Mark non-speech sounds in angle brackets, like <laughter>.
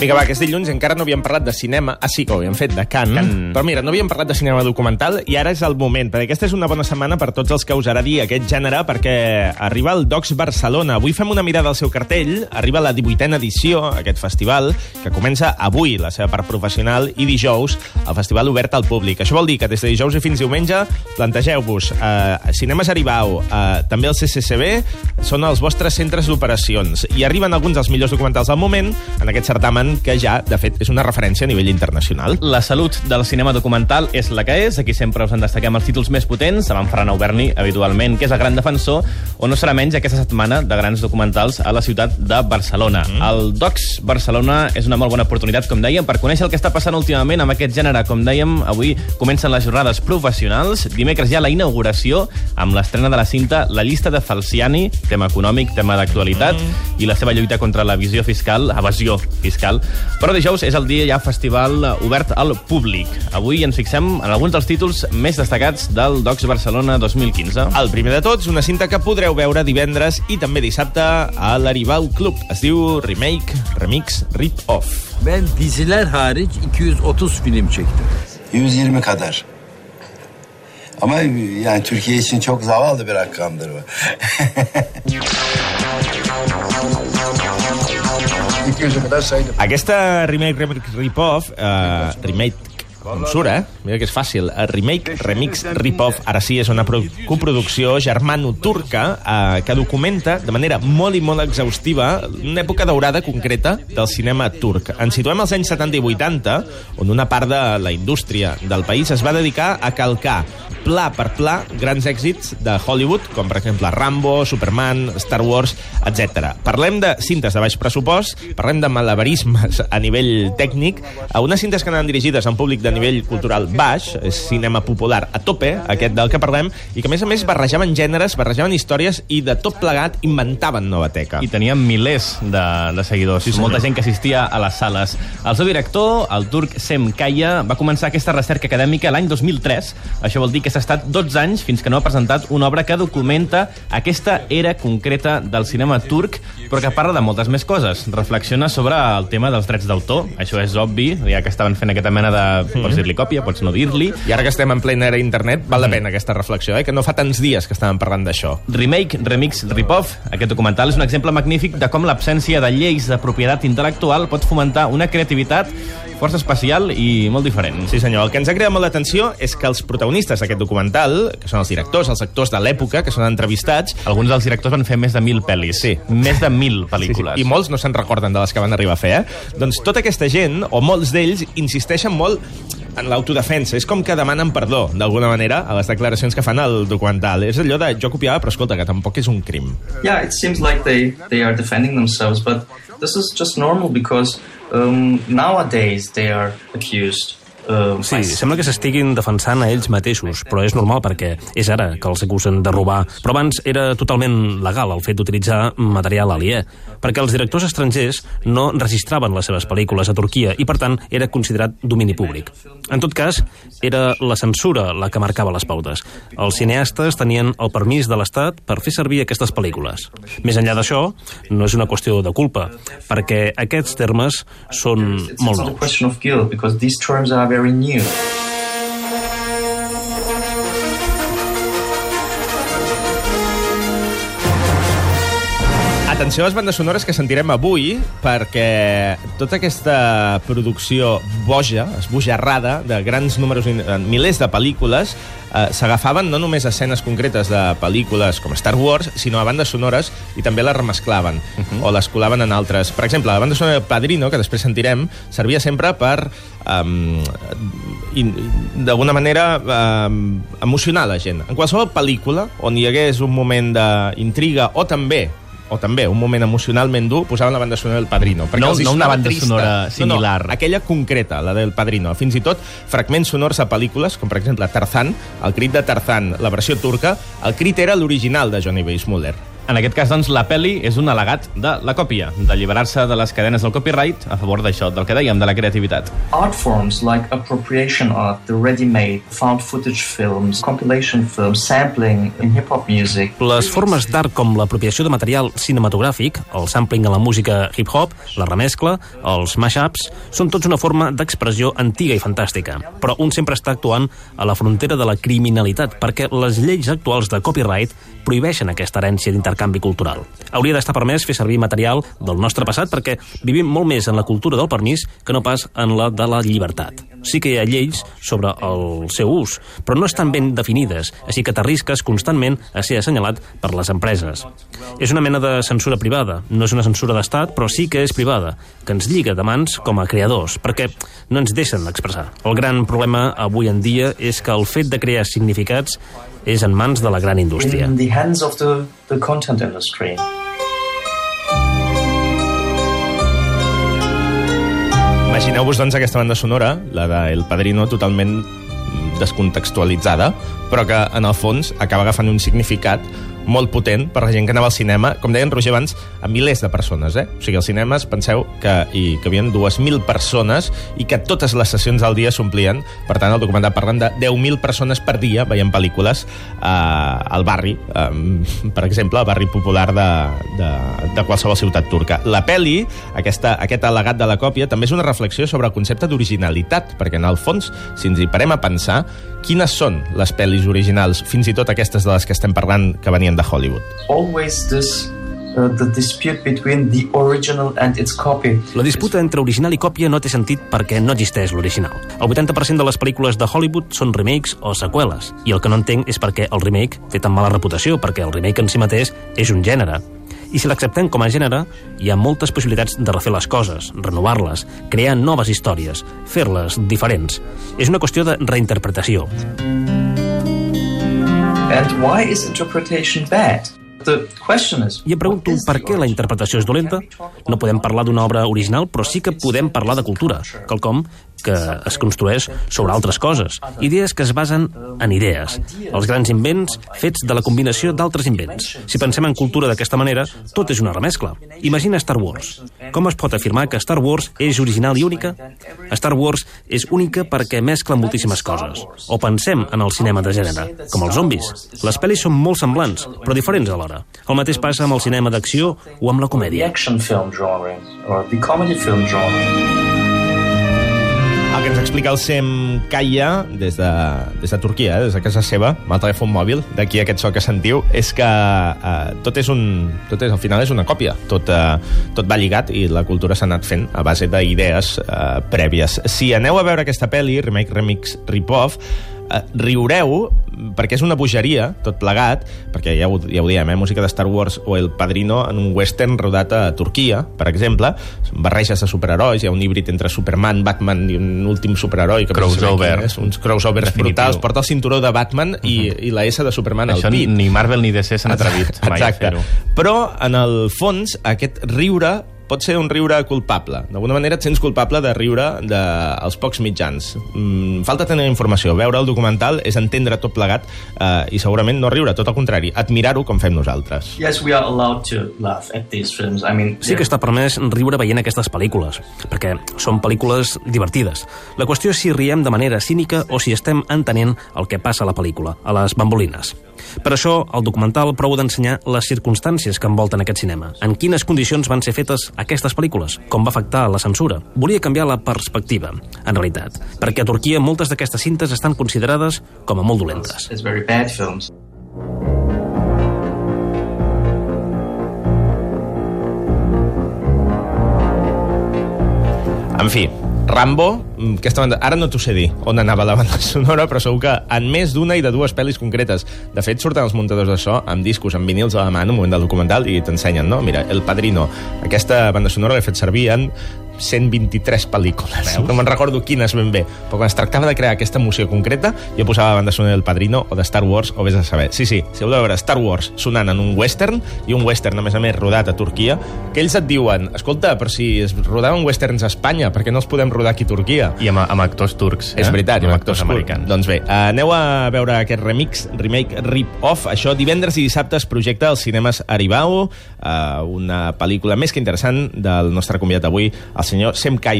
Vinga, va, aquest dilluns encara no havíem parlat de cinema. Ah, sí que ho havíem fet, de Can. Can. Però mira, no havíem parlat de cinema documental i ara és el moment, perquè aquesta és una bona setmana per tots els que us agradi aquest gènere, perquè arriba el Docs Barcelona. Avui fem una mirada al seu cartell. Arriba la 18a edició, aquest festival, que comença avui, la seva part professional, i dijous, el festival obert al públic. Això vol dir que des de dijous i fins diumenge plantegeu-vos eh, Cinemes Aribau, eh, també el CCCB, són els vostres centres d'operacions. I arriben alguns dels millors documentals del moment en aquest certamen que ja, de fet, és una referència a nivell internacional. La salut del cinema documental és la que és. Aquí sempre us en destaquem els títols més potents, amb en Ferran Auberni, habitualment, que és el gran defensor, o no serà menys aquesta setmana de grans documentals a la ciutat de Barcelona. Mm. El Docs Barcelona és una molt bona oportunitat, com dèiem, per conèixer el que està passant últimament amb aquest gènere. Com dèiem, avui comencen les jornades professionals. Dimecres hi ha la inauguració amb l'estrena de la cinta La llista de Falciani, tema econòmic, tema d'actualitat, mm. i la seva lluita contra la visió fiscal, evasió fiscal, però dijous és el dia ja festival eh, obert al públic. Avui ens fixem en alguns dels títols més destacats del Docs Barcelona 2015. El primer de tots, una cinta que podreu veure divendres i també dissabte a l'Aribau Club. Es diu Remake, Remix, Rip Off. Ben diziler hariç 230 film çektim. 120 kadar. Ama yani Türkiye için çok zavallı bir rakamdır bu. <laughs> Aquesta remake, remix, rip-off, eh, remake, com surt, eh? Mira que és fàcil. El remake, remix, rip-off, ara sí, és una pro- coproducció germano-turca eh, que documenta de manera molt i molt exhaustiva una època daurada concreta del cinema turc. Ens situem als anys 70 i 80, on una part de la indústria del país es va dedicar a calcar pla per pla grans èxits de Hollywood, com per exemple Rambo, Superman, Star Wars, etc. Parlem de cintes de baix pressupost, parlem de malabarismes a nivell tècnic, a unes cintes que anaven dirigides a un públic de nivell cultural baix, és cinema popular a tope, aquest del que parlem, i que a més a més barrejaven gèneres, barrejaven històries i de tot plegat inventaven nova teca. I tenien milers de, de seguidors, sí, molta gent que assistia a les sales. El seu director, el turc Sem Kaya, va començar aquesta recerca acadèmica l'any 2003. Això vol dir que s'ha estat 12 anys fins que no ha presentat una obra que documenta aquesta era concreta del cinema turc, però que parla de moltes més coses. Reflexiona sobre el tema dels drets d'autor, això és obvi, ja que estaven fent aquesta mena de... Pots dir-li còpia, pots no dir-li. I ara que estem en plena era internet, val la pena aquesta reflexió, eh? que no fa tants dies que estàvem parlant d'això. Remake, Remix, Rip-Off. Aquest documental és un exemple magnífic de com l'absència de lleis de propietat intel·lectual pot fomentar una creativitat força especial i molt diferent. Sí, senyor. El que ens ha cridat molt l'atenció és que els protagonistes d'aquest documental, que són els directors, els actors de l'època, que són entrevistats, Alguns dels directors van fer més de mil pel·lis. Sí. Més de mil Sí, sí. pel·lícules. I molts no se'n recorden de les que van arribar a fer, eh? Doncs tota aquesta gent, o molts d'ells, insisteixen molt en l'autodefensa. És com que demanen perdó, d'alguna manera, a les declaracions que fan al documental. És allò de, jo copiava, però escolta, que tampoc és un crim. yeah, it seems like they, they are defending themselves, but this is just normal because um, nowadays they are accused. Uh, Sí, sembla que s'estiguin defensant a ells mateixos, però és normal perquè és ara que els acusen de robar. Però abans era totalment legal el fet d'utilitzar material aliè, perquè els directors estrangers no registraven les seves pel·lícules a Turquia i, per tant, era considerat domini públic. En tot cas, era la censura la que marcava les pautes. Els cineastes tenien el permís de l'Estat per fer servir aquestes pel·lícules. Més enllà d'això, no és una qüestió de culpa, perquè aquests termes són molt nous. Atenció a les bandes sonores que sentirem avui, perquè tota aquesta producció boja, esbojarrada, de grans números, eh, milers de pel·lícules, eh, s'agafaven no només a escenes concretes de pel·lícules com Star Wars, sinó a bandes sonores i també les remesclaven, uh -huh. o les colaven en altres. Per exemple, la banda sonora de Padrino, que després sentirem, servia sempre per um, d'alguna manera um, emocionar la gent. En qualsevol pel·lícula on hi hagués un moment d'intriga o també o també un moment emocionalment dur, posaven la banda sonora del Padrino. No- no una banda sonora similar. No, no, aquella concreta, la del Padrino. Fins i tot fragments sonors a pel·lícules, com per exemple Tarzan, el crit de Tarzan, la versió turca, el crit era l'original de Johnny Weissmuller. En aquest cas, doncs, la pel·li és un al·legat de la còpia, d'alliberar-se de les cadenes del copyright a favor d'això, del que dèiem, de la creativitat. Art forms like appropriation art, the ready-made, found footage films, compilation films, sampling in hip-hop music. Les formes d'art com l'apropiació de material cinematogràfic, el sampling a la música hip-hop, la remescla, els mashups, són tots una forma d'expressió antiga i fantàstica. Però un sempre està actuant a la frontera de la criminalitat, perquè les lleis actuals de copyright prohibeixen aquesta herència d'intercanvi cultural. Hauria d'estar permès fer servir material del nostre passat perquè vivim molt més en la cultura del permís que no pas en la de la llibertat. Sí que hi ha lleis sobre el seu ús, però no estan ben definides, així que t'arrisques constantment a ser assenyalat per les empreses. És una mena de censura privada, no és una censura d'estat, però sí que és privada, que ens lliga de mans com a creadors, perquè no ens deixen expressar. El gran problema avui en dia és que el fet de crear significats és en mans de la gran indústria. In the hands of the, the content industry. Imagineu-vos, doncs, aquesta banda sonora, la de El Padrino, totalment descontextualitzada, però que, en el fons, acaba agafant un significat molt potent per la gent que anava al cinema, com deien Roger abans, a milers de persones. Eh? O sigui, als cinemes, penseu que hi cabien 2.000 persones i que totes les sessions al dia s'omplien. Per tant, el documental parlen de 10.000 persones per dia veient pel·lícules eh, al barri, eh, per exemple, al barri popular de, de, de qualsevol ciutat turca. La peli, aquesta, aquest al·legat de la còpia, també és una reflexió sobre el concepte d'originalitat, perquè en el fons, si ens hi parem a pensar, quines són les pel·lis originals, fins i tot aquestes de les que estem parlant que venien de Hollywood? Always this uh, the dispute between the original and its copy. La disputa entre original i còpia no té sentit perquè no existeix l'original. El 80% de les pel·lícules de Hollywood són remakes o seqüeles, i el que no entenc és perquè el remake té tan mala reputació, perquè el remake en si mateix és un gènere. I si l'acceptem com a gènere, hi ha moltes possibilitats de refer les coses, renovar-les, crear noves històries, fer-les diferents. És una qüestió de reinterpretació. And why is interpretation bad? I em pregunto per què la interpretació és dolenta? No podem parlar d'una obra original, però sí que podem parlar de cultura, quelcom que es construeix sobre altres coses. Idees que es basen en idees. Els grans invents fets de la combinació d'altres invents. Si pensem en cultura d'aquesta manera, tot és una remescla. Imagina Star Wars. Com es pot afirmar que Star Wars és original i única? Star Wars és única perquè mescla moltíssimes coses. O pensem en el cinema de gènere, com els zombis. Les pel·lis són molt semblants, però diferents alhora. El mateix passa amb el cinema d'acció o amb la the comèdia. action film genre or the comedy film genre. El que ens explica el Sem Kaya des de, des de Turquia, eh, des de casa seva, amb el telèfon mòbil, d'aquí aquest so que sentiu, és que eh, tot és un... Tot és, al final és una còpia. Tot, eh, tot va lligat i la cultura s'ha anat fent a base d'idees eh, prèvies. Si aneu a veure aquesta pel·li, Remake, Remix, Rip-Off, eh, riureu perquè és una bogeria, tot plegat, perquè ja ho, ja ho diem, eh, música de Star Wars o El Padrino en un western rodat a Turquia, per exemple, barreges de superherois, hi ha un híbrid entre Superman, Batman i un últim superheroi que no sé Crossover. és, uns crossovers Definitiu. brutals, porta el cinturó de Batman i, i la S de Superman Això al pit. ni Marvel ni DC s'han atrevit mai Exacte. a fer-ho. Però, en el fons, aquest riure pot ser un riure culpable. D'alguna manera et sents culpable de riure dels pocs mitjans. Mm, falta tenir informació. Veure el documental és entendre tot plegat eh, i segurament no riure, tot el contrari, admirar-ho com fem nosaltres. Yes, we are allowed to laugh at these films. I mean, Sí que està permès riure veient aquestes pel·lícules, perquè són pel·lícules divertides. La qüestió és si riem de manera cínica o si estem entenent el que passa a la pel·lícula, a les bambolines. Per això, el documental prou d'ensenyar les circumstàncies que envolten aquest cinema. En quines condicions van ser fetes aquestes pel·lícules? Com va afectar la censura? Volia canviar la perspectiva, en realitat, perquè a Turquia moltes d'aquestes cintes estan considerades com a molt dolentes. it's very bad films. En fi, Rambo, mm, aquesta banda, ara no t'ho sé dir on anava la banda <laughs> sonora, però segur que en més d'una i de dues pel·lis concretes. De fet, surten els muntadors de so amb discos, amb vinils a la mà en un moment del documental i t'ensenyen, no? Mira, El Padrino, aquesta banda sonora l'he fet servir en 123 pel·lícules. No me'n recordo quines ben bé, però quan es tractava de crear aquesta emoció concreta, jo posava la banda sonora del Padrino o de Star Wars, o vés a saber. Sí, sí, si heu de veure Star Wars sonant en un western, i un western, a més a més, rodat a Turquia, que ells et diuen, escolta, però si es rodaven westerns a Espanya, per què no els podem rodar aquí a Turquia? I amb, amb actors turcs. És veritat, amb amb actors americans. Doncs bé, uh, aneu a veure aquest remix, remake, rip-off. Això divendres i dissabte es projecta als cinemes Aribau, uh, una pel·lícula més que interessant del nostre convidat avui, el senyor Sem Kaya.